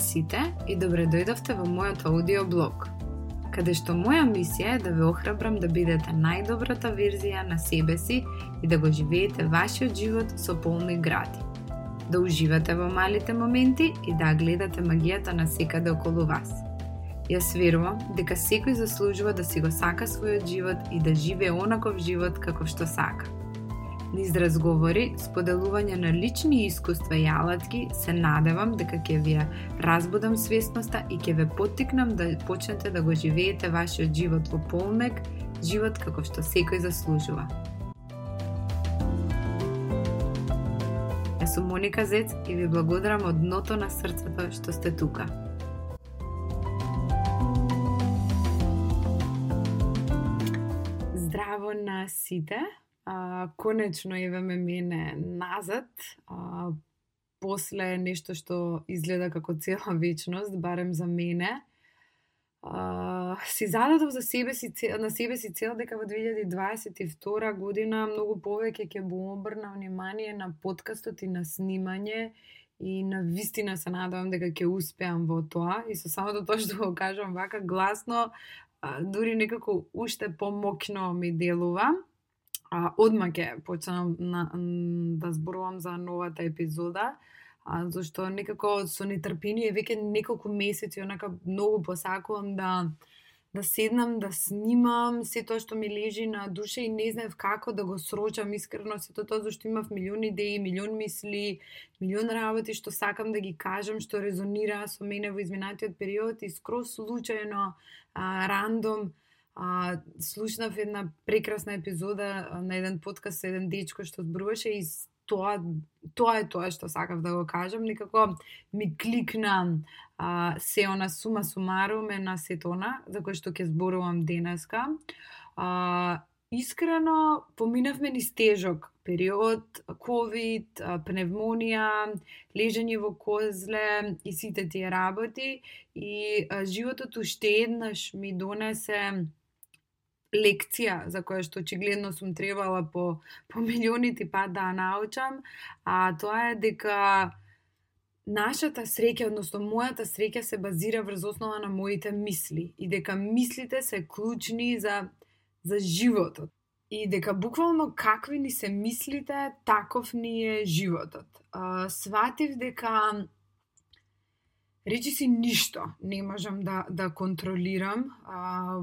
сите и добре дојдовте во мојот аудиоблог, каде што моја мисија е да ве охрабрам да бидете најдобрата верзија на себе си и да го живеете вашиот живот со полни гради. Да уживате во малите моменти и да гледате магијата на секаде околу вас. Јас верувам дека секој заслужува да си го сака својот живот и да живее онаков живот како што сака. Низ разговори, споделување на лични искуства и алатки, се надевам дека ќе ви ја разбудам свесноста и ќе ве поттикнам да почнете да го живеете вашиот живот во полнек, живот како што секој заслужува. Јас сум Моника Зец и ви благодарам од дното на срцето што сте тука. Здраво на сите! А, конечно еве мене назад, а, после нешто што изгледа како цела вечност, барем за мене. А, си зададов за себе си на себе си цел дека во 2022 година многу повеќе ќе му обрна внимание на подкастот и на снимање и на вистина се надевам дека ќе успеам во тоа и со самото тоа што го кажам вака гласно, а, дури некако уште помокно ми делува а, одма ќе почнам на, да зборувам за новата епизода, а, зашто некако со нетрпение веќе неколку месеци онака многу посакувам да да седнам, да снимам се тоа што ми лежи на душа и не знаев како да го срочам искрено сето тоа зашто имав милион идеи, милион мисли, милион работи што сакам да ги кажам, што резонира со мене во изминатиот период и скроз случајно, а, рандом, а, слушнав една прекрасна епизода на еден подкаст со еден дечко што зборуваше и тоа тоа е тоа што сакав да го кажам, некако ми кликна а, се она сума сумарум е на сетона за кој што ќе зборувам денеска. А, искрено поминавме ни стежок период, ковид, пневмонија, лежање во козле и сите тие работи и а, животот уште еднаш ми донесе лекција за која што очигледно сум требала по, по милионите пат да научам, а тоа е дека нашата среќа, односно мојата среќа се базира врз основа на моите мисли и дека мислите се клучни за, за животот. И дека буквално какви ни се мислите, таков ни е животот. А, сватив дека речи си ништо не можам да, да контролирам. А,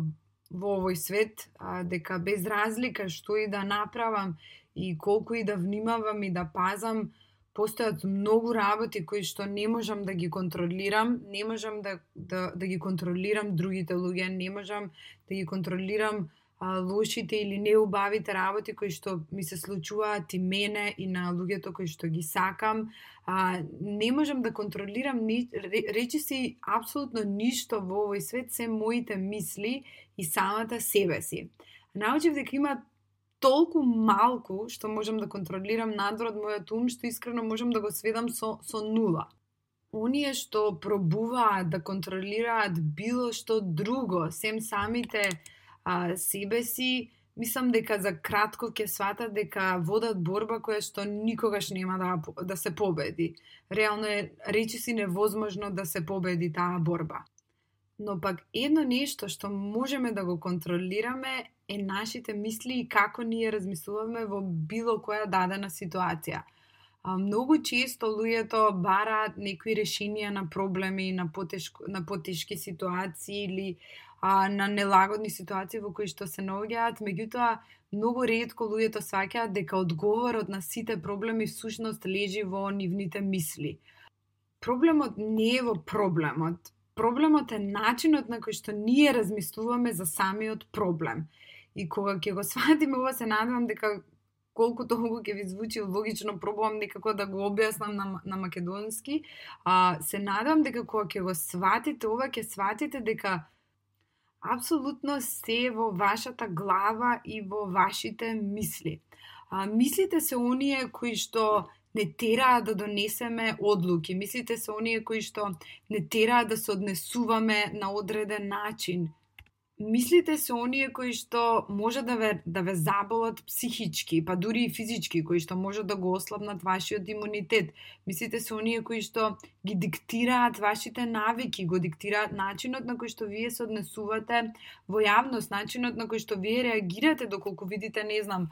во овој свет, а, дека без разлика што и да направам и колку и да внимавам и да пазам, постојат многу работи кои што не можам да ги контролирам, не можам да, да, да ги контролирам другите луѓе, не можам да ги контролирам а, лошите или неубавите работи кои што ми се случуваат и мене и на луѓето кои што ги сакам. А, не можам да контролирам ни, речи си апсолутно ништо во овој свет, се моите мисли и самата себе си. Научив дека има толку малку што можам да контролирам надвор од мојот ум, што искрено можам да го сведам со, со нула. Оние што пробуваат да контролираат било што друго, сем самите а, себе си, мислам дека за кратко ќе сватат дека водат борба која што никогаш нема да, да се победи. Реално е речи си невозможно да се победи таа борба. Но пак едно нешто што можеме да го контролираме е нашите мисли и како ние размислуваме во било која дадена ситуација. А, многу често луѓето бараат некои решенија на проблеми, на, потешко, на потешки ситуации или а, на нелагодни ситуации во кои што се наоѓаат, меѓутоа многу ретко луѓето сваќаат дека одговорот на сите проблеми всушност лежи во нивните мисли. Проблемот не е во проблемот. Проблемот е начинот на кој што ние размислуваме за самиот проблем. И кога ќе го сватиме ова, се надевам дека колку толку ќе ви звучи логично, пробувам некако да го објаснам на, на македонски, а, се надевам дека кога ќе го сватите ова, ќе сватите дека апсолутно се во вашата глава и во вашите мисли. А, мислите се оние кои што не тераа да донесеме одлуки. Мислите се оние кои што не тераа да се однесуваме на одреден начин мислите се оние кои што може да ве, да ве заболат психички, па дури и физички, кои што може да го ослабнат вашиот имунитет. Мислите се оние кои што ги диктираат вашите навики, го диктираат начинот на кој што вие се однесувате во јавност, начинот на кој што вие реагирате доколку видите, не знам,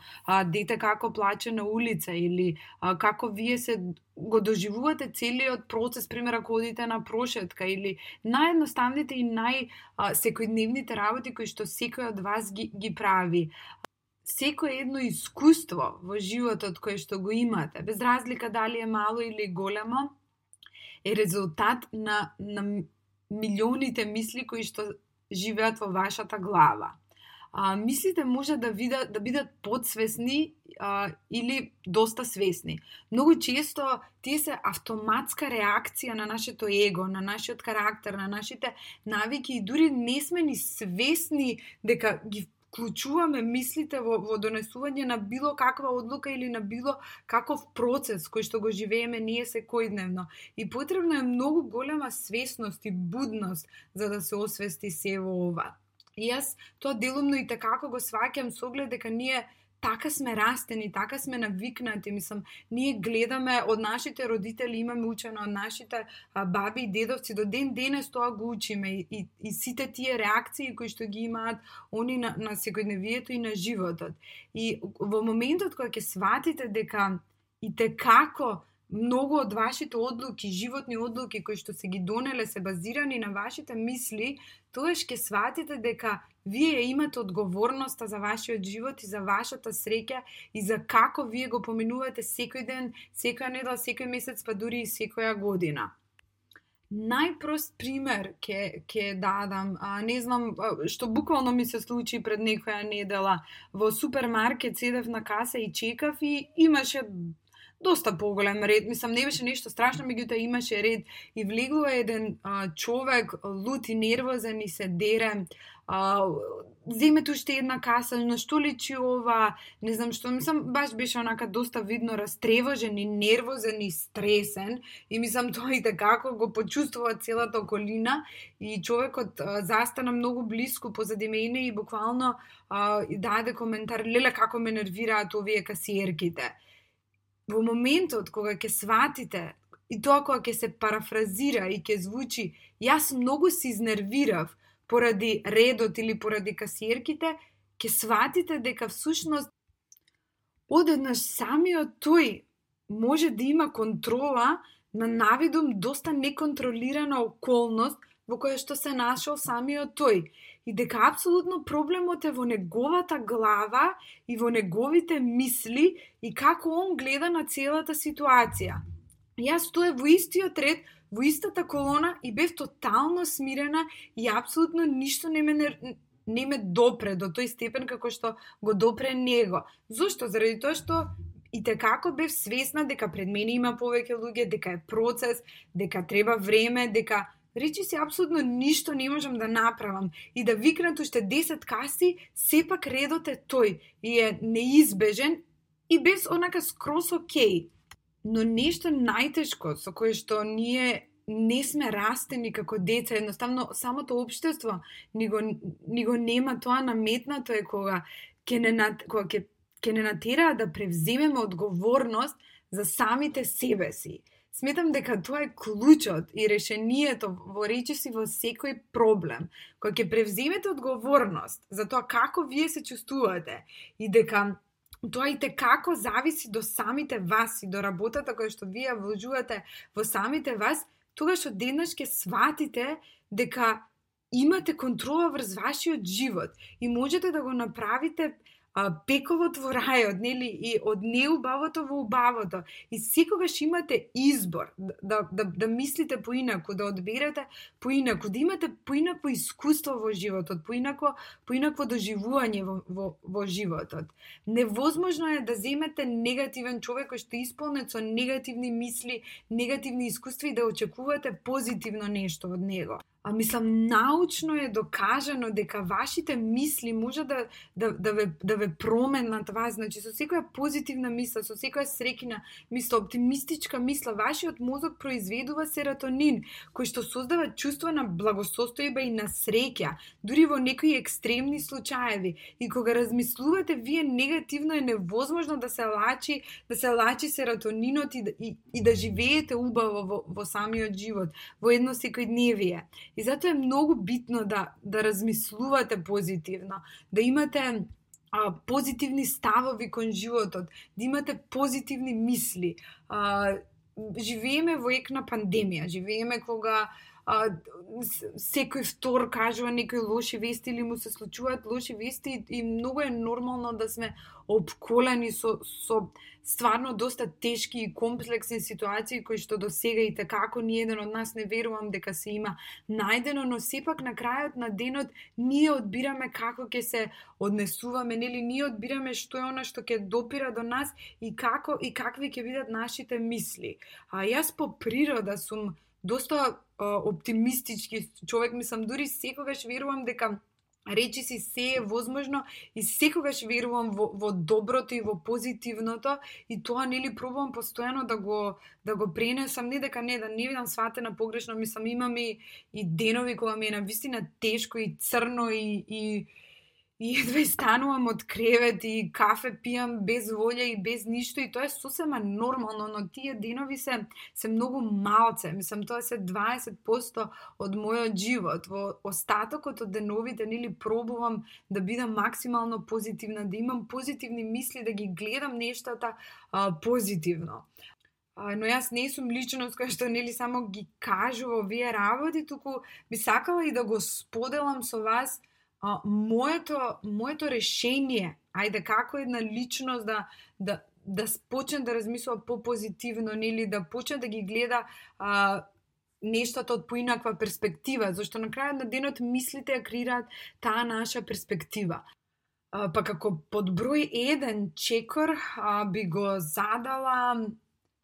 дете како плаче на улица или како вие се го доживувате целиот процес, пример ако одите на прошетка или наједноставните и нај секојдневниот работи кои што секој од вас ги, ги прави секое едно искуство во животот кое што го имате, без разлика дали е мало или големо, е резултат на, на милионите мисли кои што живеат во вашата глава. А, мислите може да, видат, да бидат подсвесни а, или доста свесни. Многу често тие се автоматска реакција на нашето его, на нашиот карактер, на нашите навики и дури не сме ни свесни дека ги вклучуваме мислите во, во донесување на било каква одлука или на било каков процес кој што го живееме ние секојдневно. И потребна е многу голема свесност и будност за да се освести се во ова. И јас тоа делумно и така го сваќам со оглед дека ние така сме растени, така сме навикнати, мислам, ние гледаме од нашите родители, имаме учено од нашите а, баби и дедовци, до ден денес тоа го учиме и, и, и сите тие реакции кои што ги имаат они на, на секојдневието и на животот. И во моментот кога ќе сватите дека и те како многу од вашите одлуки, животни одлуки кои што се ги донеле се базирани на вашите мисли, тоаш ќе сватите дека вие имате одговорноста за вашиот живот и за вашата среќа и за како вие го поминувате секој ден, секоја недела, секој месец, па дури и секоја година. Најпрост пример ке ке дадам, а, не знам што буквално ми се случи пред некоја недела. Во супермаркет седев на каса и чекав и имаше доста поголем ред. Мислам, не беше нешто страшно, меѓутоа имаше ред. И влегува еден а, човек, лут и нервозен и се дере. А, земете уште една каса, на што личи ова, не знам што, мислам, баш беше онака доста видно растревожен и нервозен и стресен и мислам тоа и така, како го почувствува целата околина и човекот а, застана многу близко позади мене и буквално а, даде коментар, леле како ме нервираат овие касиерките во моментот кога ќе сватите и тоа кога ќе се парафразира и ќе звучи јас многу се изнервирав поради редот или поради касиерките, ќе сватите дека всушност одеднаш самиот тој може да има контрола на навидум доста неконтролирана околност во која што се нашол самиот тој и дека апсолутно проблемот е во неговата глава и во неговите мисли и како он гледа на целата ситуација. Јас тоа во истиот ред, во истата колона и бев тотално смирена и апсолутно ништо не ме не ме допре до тој степен како што го допре него. Зошто? Заради тоа што и те како бев свесна дека пред мене има повеќе луѓе, дека е процес, дека треба време, дека речи си апсолутно ништо не можам да направам и да викнат уште 10 каси, сепак редот е тој и е неизбежен и без онака скрос окей. Но нешто најтешко со кое што ние не сме растени како деца, едноставно самото општество ни го, ни го нема тоа наметнато е кога ќе не, кога ќе, ќе не натера да превземеме одговорност за самите себе си. Сметам дека тоа е клучот и решението во речиси во секој проблем, кој ќе превземете одговорност за тоа како вие се чувствувате и дека тоа и те како зависи до самите вас и до работата која што вие вложувате во самите вас, тогаш одеднаш ќе сватите дека имате контрола врз вашиот живот и можете да го направите а, пековот во рајот, нели, и од неубавото во убавото. И секогаш имате избор да, да, да, да мислите поинаку, да одберете поинаку, да имате поинако искуство во животот, поинако, поинако доживување во, во, во животот. Невозможно е да земете негативен човек кој што исполнет со негативни мисли, негативни искуства и да очекувате позитивно нешто од него а, мислам, научно е докажано дека вашите мисли може да, да, да, ве, да ве променат вас. Значи, со секоја позитивна мисла, со секоја срекина мисла, оптимистичка мисла, вашиот мозок произведува серотонин, кој што создава чувство на благосостојба и на среќа, дури во некои екстремни случаеви. И кога размислувате, вие негативно е невозможно да се лачи, да се лачи серотонинот и, да, и, и да живеете убаво во, во самиот живот, во едно секојдневие. И затоа е многу битно да, да размислувате позитивно, да имате а, позитивни ставови кон животот, да имате позитивни мисли. А, живееме во ек на пандемија, живееме кога а, секој втор кажува некои лоши вести или му се случуваат лоши вести и, и многу е нормално да сме обколени со, со стварно доста тешки и комплексни ситуации кои што до сега и такако ни еден од нас не верувам дека се има најдено, но сепак на крајот на денот ние одбираме како ќе се однесуваме, нели ние одбираме што е она што ќе допира до нас и како и какви ќе бидат нашите мисли. А јас по природа сум доста оптимистички човек, мислам, дури секогаш верувам дека речи си се е возможно и секогаш верувам во, во доброто и во позитивното и тоа нели пробувам постојано да го да го пренесам не дека не да не видам сватена погрешно мислам имам и, и денови кога ми е на вистина тешко и црно и и и едва станувам од кревет и кафе пијам без волја и без ништо и тоа е сосема нормално, но тие денови се се многу малце, мислам тоа се 20% од мојот живот. Во остатокот од деновите нели пробувам да бидам максимално позитивна, да имам позитивни мисли, да ги гледам нештата а, позитивно. Но јас не сум личност која што нели само ги кажува овие работи, туку би сакала и да го споделам со вас а, моето, моето решение, ајде како една личност да, да, да почне да размислува по-позитивно, нели да почне да ги гледа а, нештата од поинаква перспектива, зашто на крајот на денот мислите ја креираат таа наша перспектива. А, па како под број еден чекор а, би го задала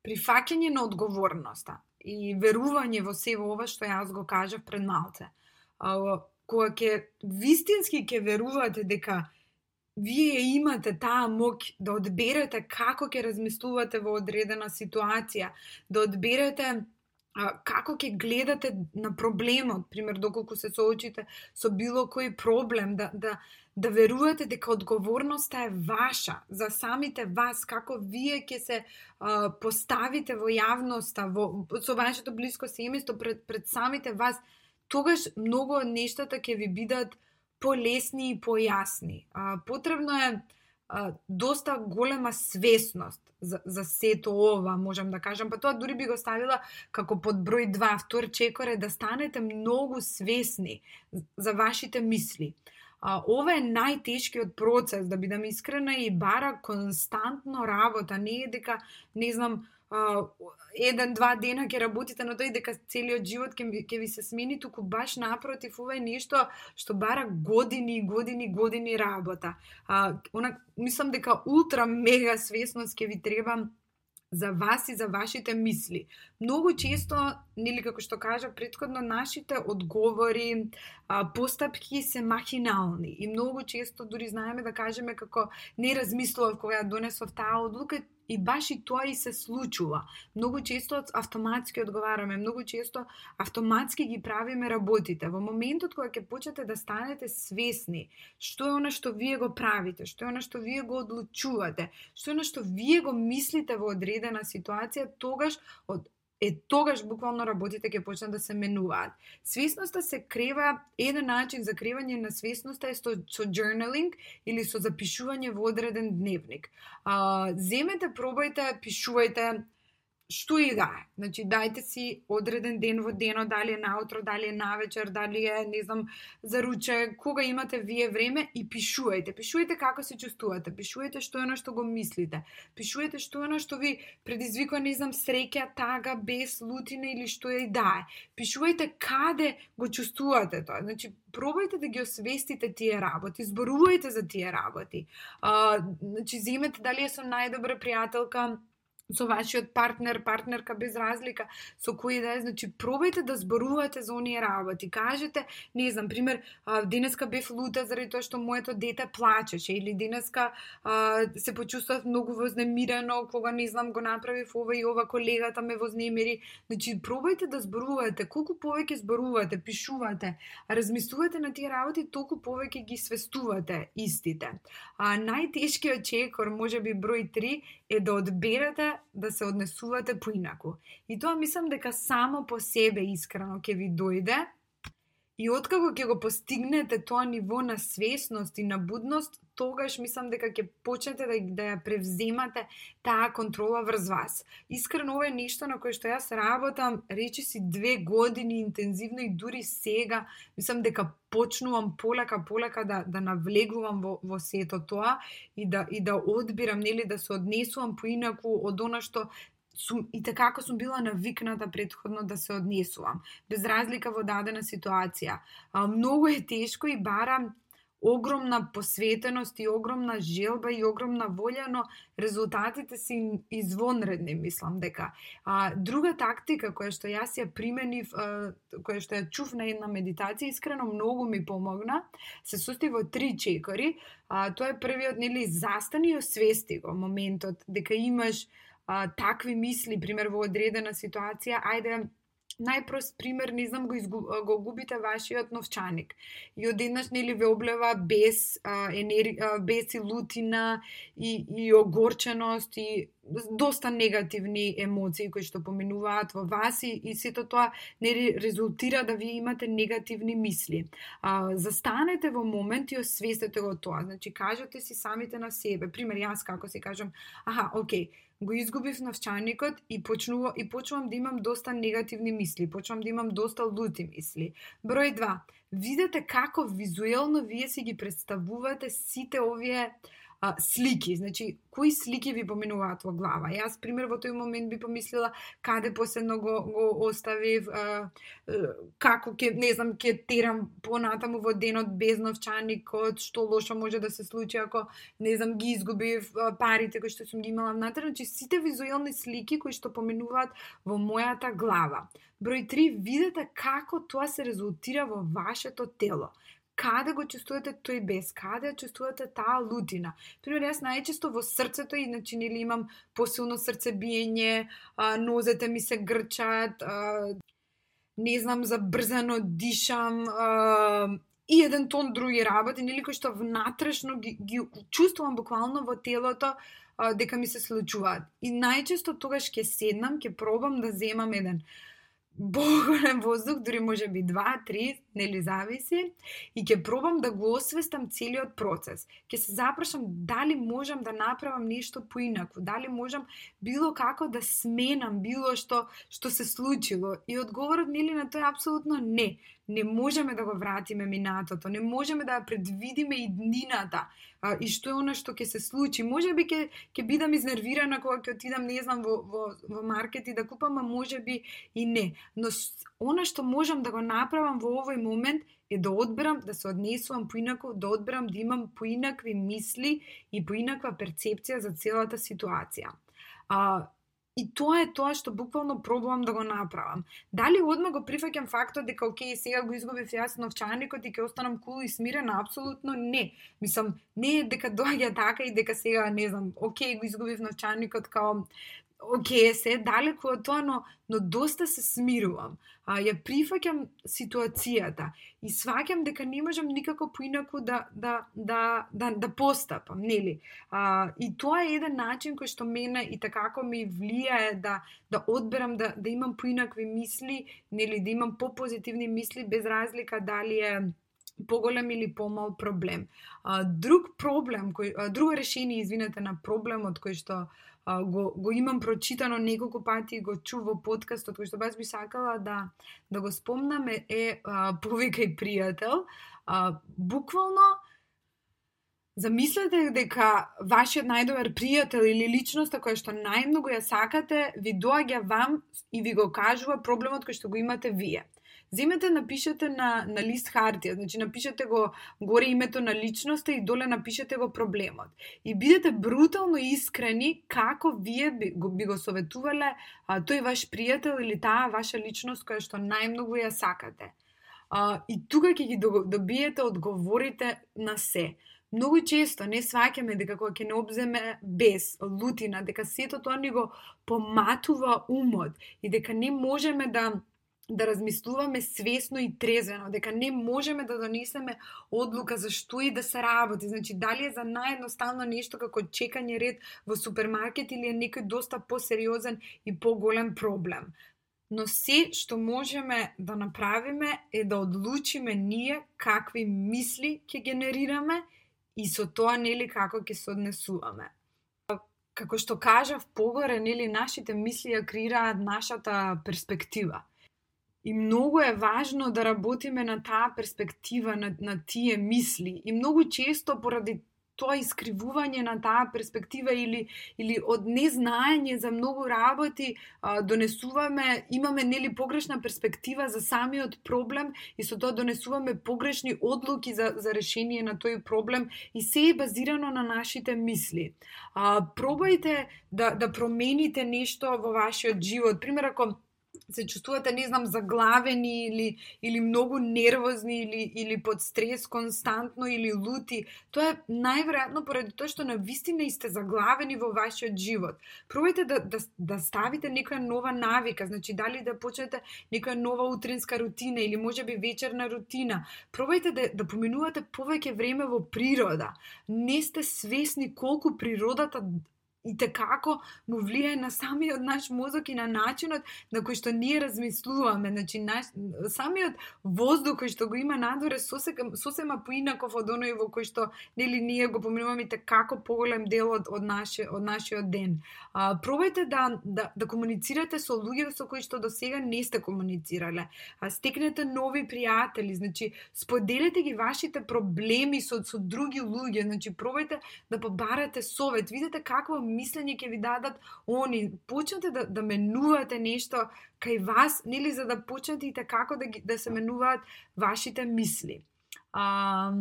прифаќање на одговорноста и верување во се ова што јас го кажав пред малце. А, кога ќе вистински ќе верувате дека вие имате таа моќ да одберете како ќе размислувате во одредена ситуација, да одберете како ќе гледате на проблемот, пример доколку се соочите со било кој проблем, да, да, да верувате дека одговорноста е ваша за самите вас, како вие ќе се а, поставите во јавноста, во, со вашето близко семејство пред, пред самите вас, тогаш многу од нештата ќе ви бидат полесни и појасни. А, потребно е а, доста голема свесност за, за сето ова, можам да кажам. Па тоа дури би го ставила како под број 2, втор чекор е да станете многу свесни за вашите мисли. А, ова е најтешкиот процес, да бидам искрена, и бара константно работа. Не е дека, не знам, еден, два дена ќе работите на тој дека целиот живот ќе, ќе ви се смени, туку баш напротив, ова е нешто што бара години, и години, години работа. А, она, мислам дека ултра мега свесност ќе ви треба за вас и за вашите мисли. Многу често, нели како што кажа предходно, нашите одговори, а, постапки се махинални и многу често дури знаеме да кажеме како не размислував кога ја донесов таа одлука И баш и тоа и се случува. Многу често автоматски одговараме, многу често автоматски ги правиме работите. Во моментот кога ќе почнете да станете свесни што е она што вие го правите, што е она што вие го одлучувате, што е она што вие го мислите во одредена ситуација, тогаш од е тогаш буквално работите ќе почнат да се менуваат. Свесноста се крева, еден начин за кревање на свесноста е со, со journaling или со запишување во одреден дневник. А, земете, пробајте, пишувајте што и да е. Значи, дајте си одреден ден во дено, дали е наутро, дали е навечер, дали е, не знам, за руче, кога имате вие време и пишувајте. Пишувајте како се чувствувате, пишувајте што е на што го мислите, пишувајте што е на што ви предизвикува, не знам, среќа, тага, без, лутина или што е и да е. Пишувајте каде го чувствувате тоа. Значи, пробајте да ги освестите тие работи, зборувајте за тие работи. А, значи, земете дали е со најдобра пријателка, со вашиот партнер, партнерка без разлика, со кој да е, значи пробајте да зборувате за оние работи. Кажете, не знам, пример, денеска бев лута заради тоа што моето дете плачеше или денеска а, се почувствував многу вознемирено кога не знам го направив ова и ова колегата ме вознемири. Значи пробајте да зборувате, колку повеќе зборувате, пишувате, размислувате на тие работи, толку повеќе ги свестувате истите. А најтешкиот чекор, можеби број 3 е да одберете да се однесувате поинаку. И тоа мислам дека само по себе искрено ќе ви дојде и откако ќе го постигнете тоа ниво на свесност и на будност, тогаш мислам дека ќе почнете да, да ја превземате таа контрола врз вас. Искрено ова е нешто на кое што јас работам, речи си две години интензивно и дури сега, мислам дека почнувам полека полека да да навлегувам во во сето тоа и да и да одбирам нели да се однесувам поинаку од она што сум и така како сум била навикната предходно да се однесувам, без разлика во дадена ситуација. А, многу е тешко и бара огромна посветеност и огромна желба и огромна волја, но резултатите се извонредни, мислам дека. А, друга тактика која што јас ја применив, а, која што ја чув на една медитација, искрено многу ми помогна, се состои во три чекори. А, тоа е првиот, нели, застани и освести го моментот дека имаш а, такви мисли, пример во одредена ситуација, ајде најпрост пример, не знам, го, изгуб, го губите вашиот новчаник. И одеднаш нели ве облева без а, енер... а, без и лутина и, и огорченост и доста негативни емоции кои што поминуваат во вас и, и сето тоа не резултира да вие имате негативни мисли. А, застанете во момент и освестете го тоа. Значи, кажете си самите на себе. Пример, јас како се кажам, аха, окей, го изгубив навчаникот и почнува и почнувам да имам доста негативни мисли, почнувам да имам доста лути мисли. Број 2. Видете како визуелно вие си ги представувате сите овие а, слики, значи кои слики ви поминуваат во глава. Јас пример во тој момент би помислила каде последно го, го оставив, а, а, како ќе не знам ќе терам понатаму во денот без новчаникот, што лошо може да се случи ако не знам ги изгубив а, парите кои што сум ги имала внатре, значи сите визуелни слики кои што поминуваат во мојата глава. Број 3 видете како тоа се резултира во вашето тело каде го чувствувате тој бес, каде чувствувате таа лутина. Пример, јас најчесто во срцето, иначе нели имам посилно срцебиење, нозете ми се грчат, не знам, забрзано дишам, и еден тон други работи, нели кои што внатрешно ги, ги чувствувам буквално во телото дека ми се случуваат. И најчесто тогаш ќе седнам, ќе пробам да земам еден боголем воздух, дури може би два, три, нели зависи, и ќе пробам да го освестам целиот процес. Ќе се запрашам дали можам да направам нешто поинаку, дали можам било како да сменам било што што се случило. И одговорот нели на тоа е апсолутно не не можеме да го вратиме минатото, не можеме да предвидиме и днината а, и што е она што ќе се случи. Може би ќе ќе бидам изнервирана кога ќе отидам, не знам, во, во, во маркет и да купам, а може би и не. Но она што можам да го направам во овој момент е да одберам да се однесувам поинаку, да одберам да имам поинакви мисли и поинаква перцепција за целата ситуација. А, И тоа е тоа што буквално пробувам да го направам. Дали одма го прифаќам фактот дека окей, сега го изгубив јас новчаникот и ќе останам кул и смирена? Апсолутно не. Мислам, не е дека доаѓа така и дека сега, не знам, окей, го изгубив новчаникот као Океј, се далеко од тоа, но, но доста се смирувам. А, ја прифаќам ситуацијата и сваќам дека не можам никако поинаку да, да, да, да, да постапам, нели? А, и тоа е еден начин кој што мене и такако ми влијае да, да одберам, да, да имам поинакви мисли, нели, да имам попозитивни мисли, без разлика дали е поголем или помал проблем. А, друг проблем, кој, а, друго решение, извинете, на проблемот кој што а, го, го имам прочитано неколку пати и го чув во подкастот, кој што баш би сакала да, да го спомнаме е, е а, повикај пријател. А, буквално, Замислете дека вашиот најдобар пријател или личноста која што најмногу ја сакате, ви доаѓа вам и ви го кажува проблемот кој што го имате вие земете напишете на, на лист хартија, значи напишете го горе името на личноста и доле напишете го проблемот. И бидете брутално искрени како вие би го, би го советувале а, тој ваш пријател или таа ваша личност која што најмногу ја сакате. А, и тука ќе ги добиете одговорите на се многу често не сваќаме дека кога ќе не обземе без, лутина, дека сето тоа ни го поматува умот и дека не можеме да да размислуваме свесно и трезвено, дека не можеме да донесеме одлука за што и да се работи. Значи, дали е за наједноставно нешто како чекање ред во супермаркет или е некој доста посериозен и поголем проблем. Но се што можеме да направиме е да одлучиме ние какви мисли ќе генерираме и со тоа нели како ќе се однесуваме. Како што кажав погоре, нели нашите мисли ја креираат нашата перспектива. И многу е важно да работиме на таа перспектива, на, на тие мисли. И многу често поради тоа искривување на таа перспектива или или од незнаење за многу работи а, донесуваме имаме нели погрешна перспектива за самиот проблем и со тоа донесуваме погрешни одлуки за за решение на тој проблем и се е базирано на нашите мисли. А, пробајте да да промените нешто во вашиот живот. Пример ако се чувствувате, не знам, заглавени или, или многу нервозни или, или под стрес константно или лути, тоа е најверојатно поради тоа што на вистина сте заглавени во вашиот живот. Пробајте да, да, да ставите некоја нова навика, значи дали да почнете некоја нова утринска рутина или може би вечерна рутина. Пробајте да, да поминувате повеќе време во природа. Не сте свесни колку природата и како му влијае на самиот наш мозок и на начинот на кој што ние размислуваме. Значи, наш, самиот воздух кој што го има надворе сосема, сосема поинаков од оној во кој што нели ние го поминуваме те како поголем дел од, од, наше, од нашиот ден. А, пробајте да, да, да комуницирате со луѓе со кои што до сега не сте комуницирале. А, стекнете нови пријатели, значи споделете ги вашите проблеми со, со други луѓе, значи пробајте да побарате совет, видете какво мислење ќе ви дадат они. Почнете да, да менувате нешто кај вас, нели за да почнете и како да, да се менуваат вашите мисли. А,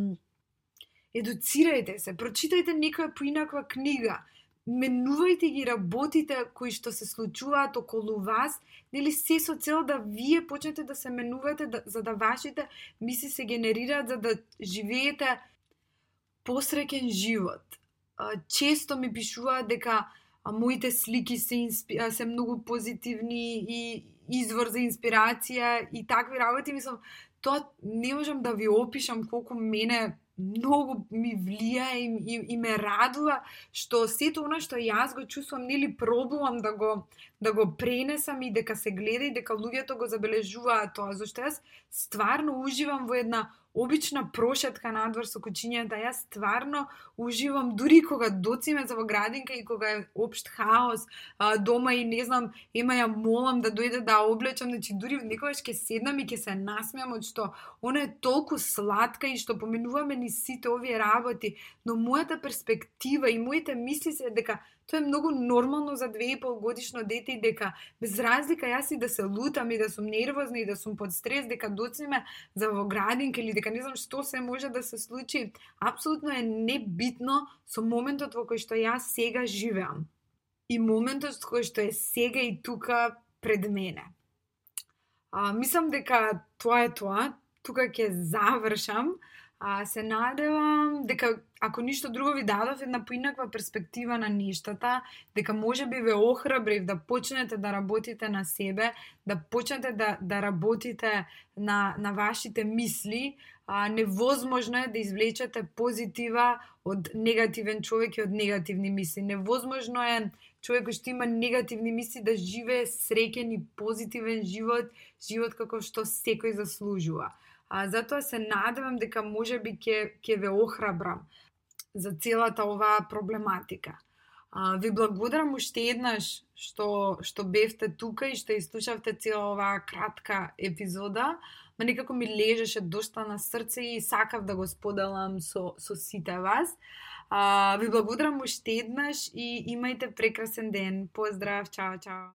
едуцирајте се, прочитајте некоја поинаква книга, менувајте ги работите кои што се случуваат околу вас, нели се со цел да вие почнете да се менувате, да, за да вашите мисли се генерираат, за да живеете посреќен живот често ми пишуваат дека моите слики се, инспи... се многу позитивни и извор за инспирација и такви работи. Мислам, тоа не можам да ви опишам колку мене многу ми влија и, и, и ме радува што сето она што јас го чувствам нели пробувам да го да го пренесам и дека се гледа и дека луѓето го забележуваат тоа, зашто јас стварно уживам во една обична прошетка надвор со кучињата. Јас стварно уживам дури кога доциме за во градинка и кога е општ хаос а, дома и не знам, има ја молам да дојде да облечам, значи дури некогаш ќе седнам и ќе се насмеам од што она е толку сладка и што поминуваме ни сите овие работи, но мојата перспектива и моите мисли се дека Тоа е многу нормално за две и пол годишно дете и дека без разлика јас и да се лутам и да сум нервозна и да сум под стрес дека доциме за во градинка или дека не знам што се може да се случи, апсолутно е небитно со моментот во кој што јас сега живеам. И моментот кој што е сега и тука пред мене. А, мислам дека тоа е тоа. Тука ќе завршам. А, се надевам дека ако ништо друго ви дадов една поинаква перспектива на нештата, дека може би ве охрабрив да почнете да работите на себе, да почнете да, да работите на, на вашите мисли, а, невозможно е да извлечете позитива од негативен човек и од негативни мисли. Невозможно е човек кој што има негативни мисли да живее среќен и позитивен живот, живот како што секој заслужува. А, затоа се надевам дека може би ќе, ќе ве охрабрам за целата оваа проблематика. А, ви благодарам уште еднаш што, што бевте тука и што изслушавте цела оваа кратка епизода. Ма некако ми лежеше дошта на срце и сакав да го споделам со, со сите вас. А, ви благодарам уште еднаш и имајте прекрасен ден. Поздрав, чао, чао.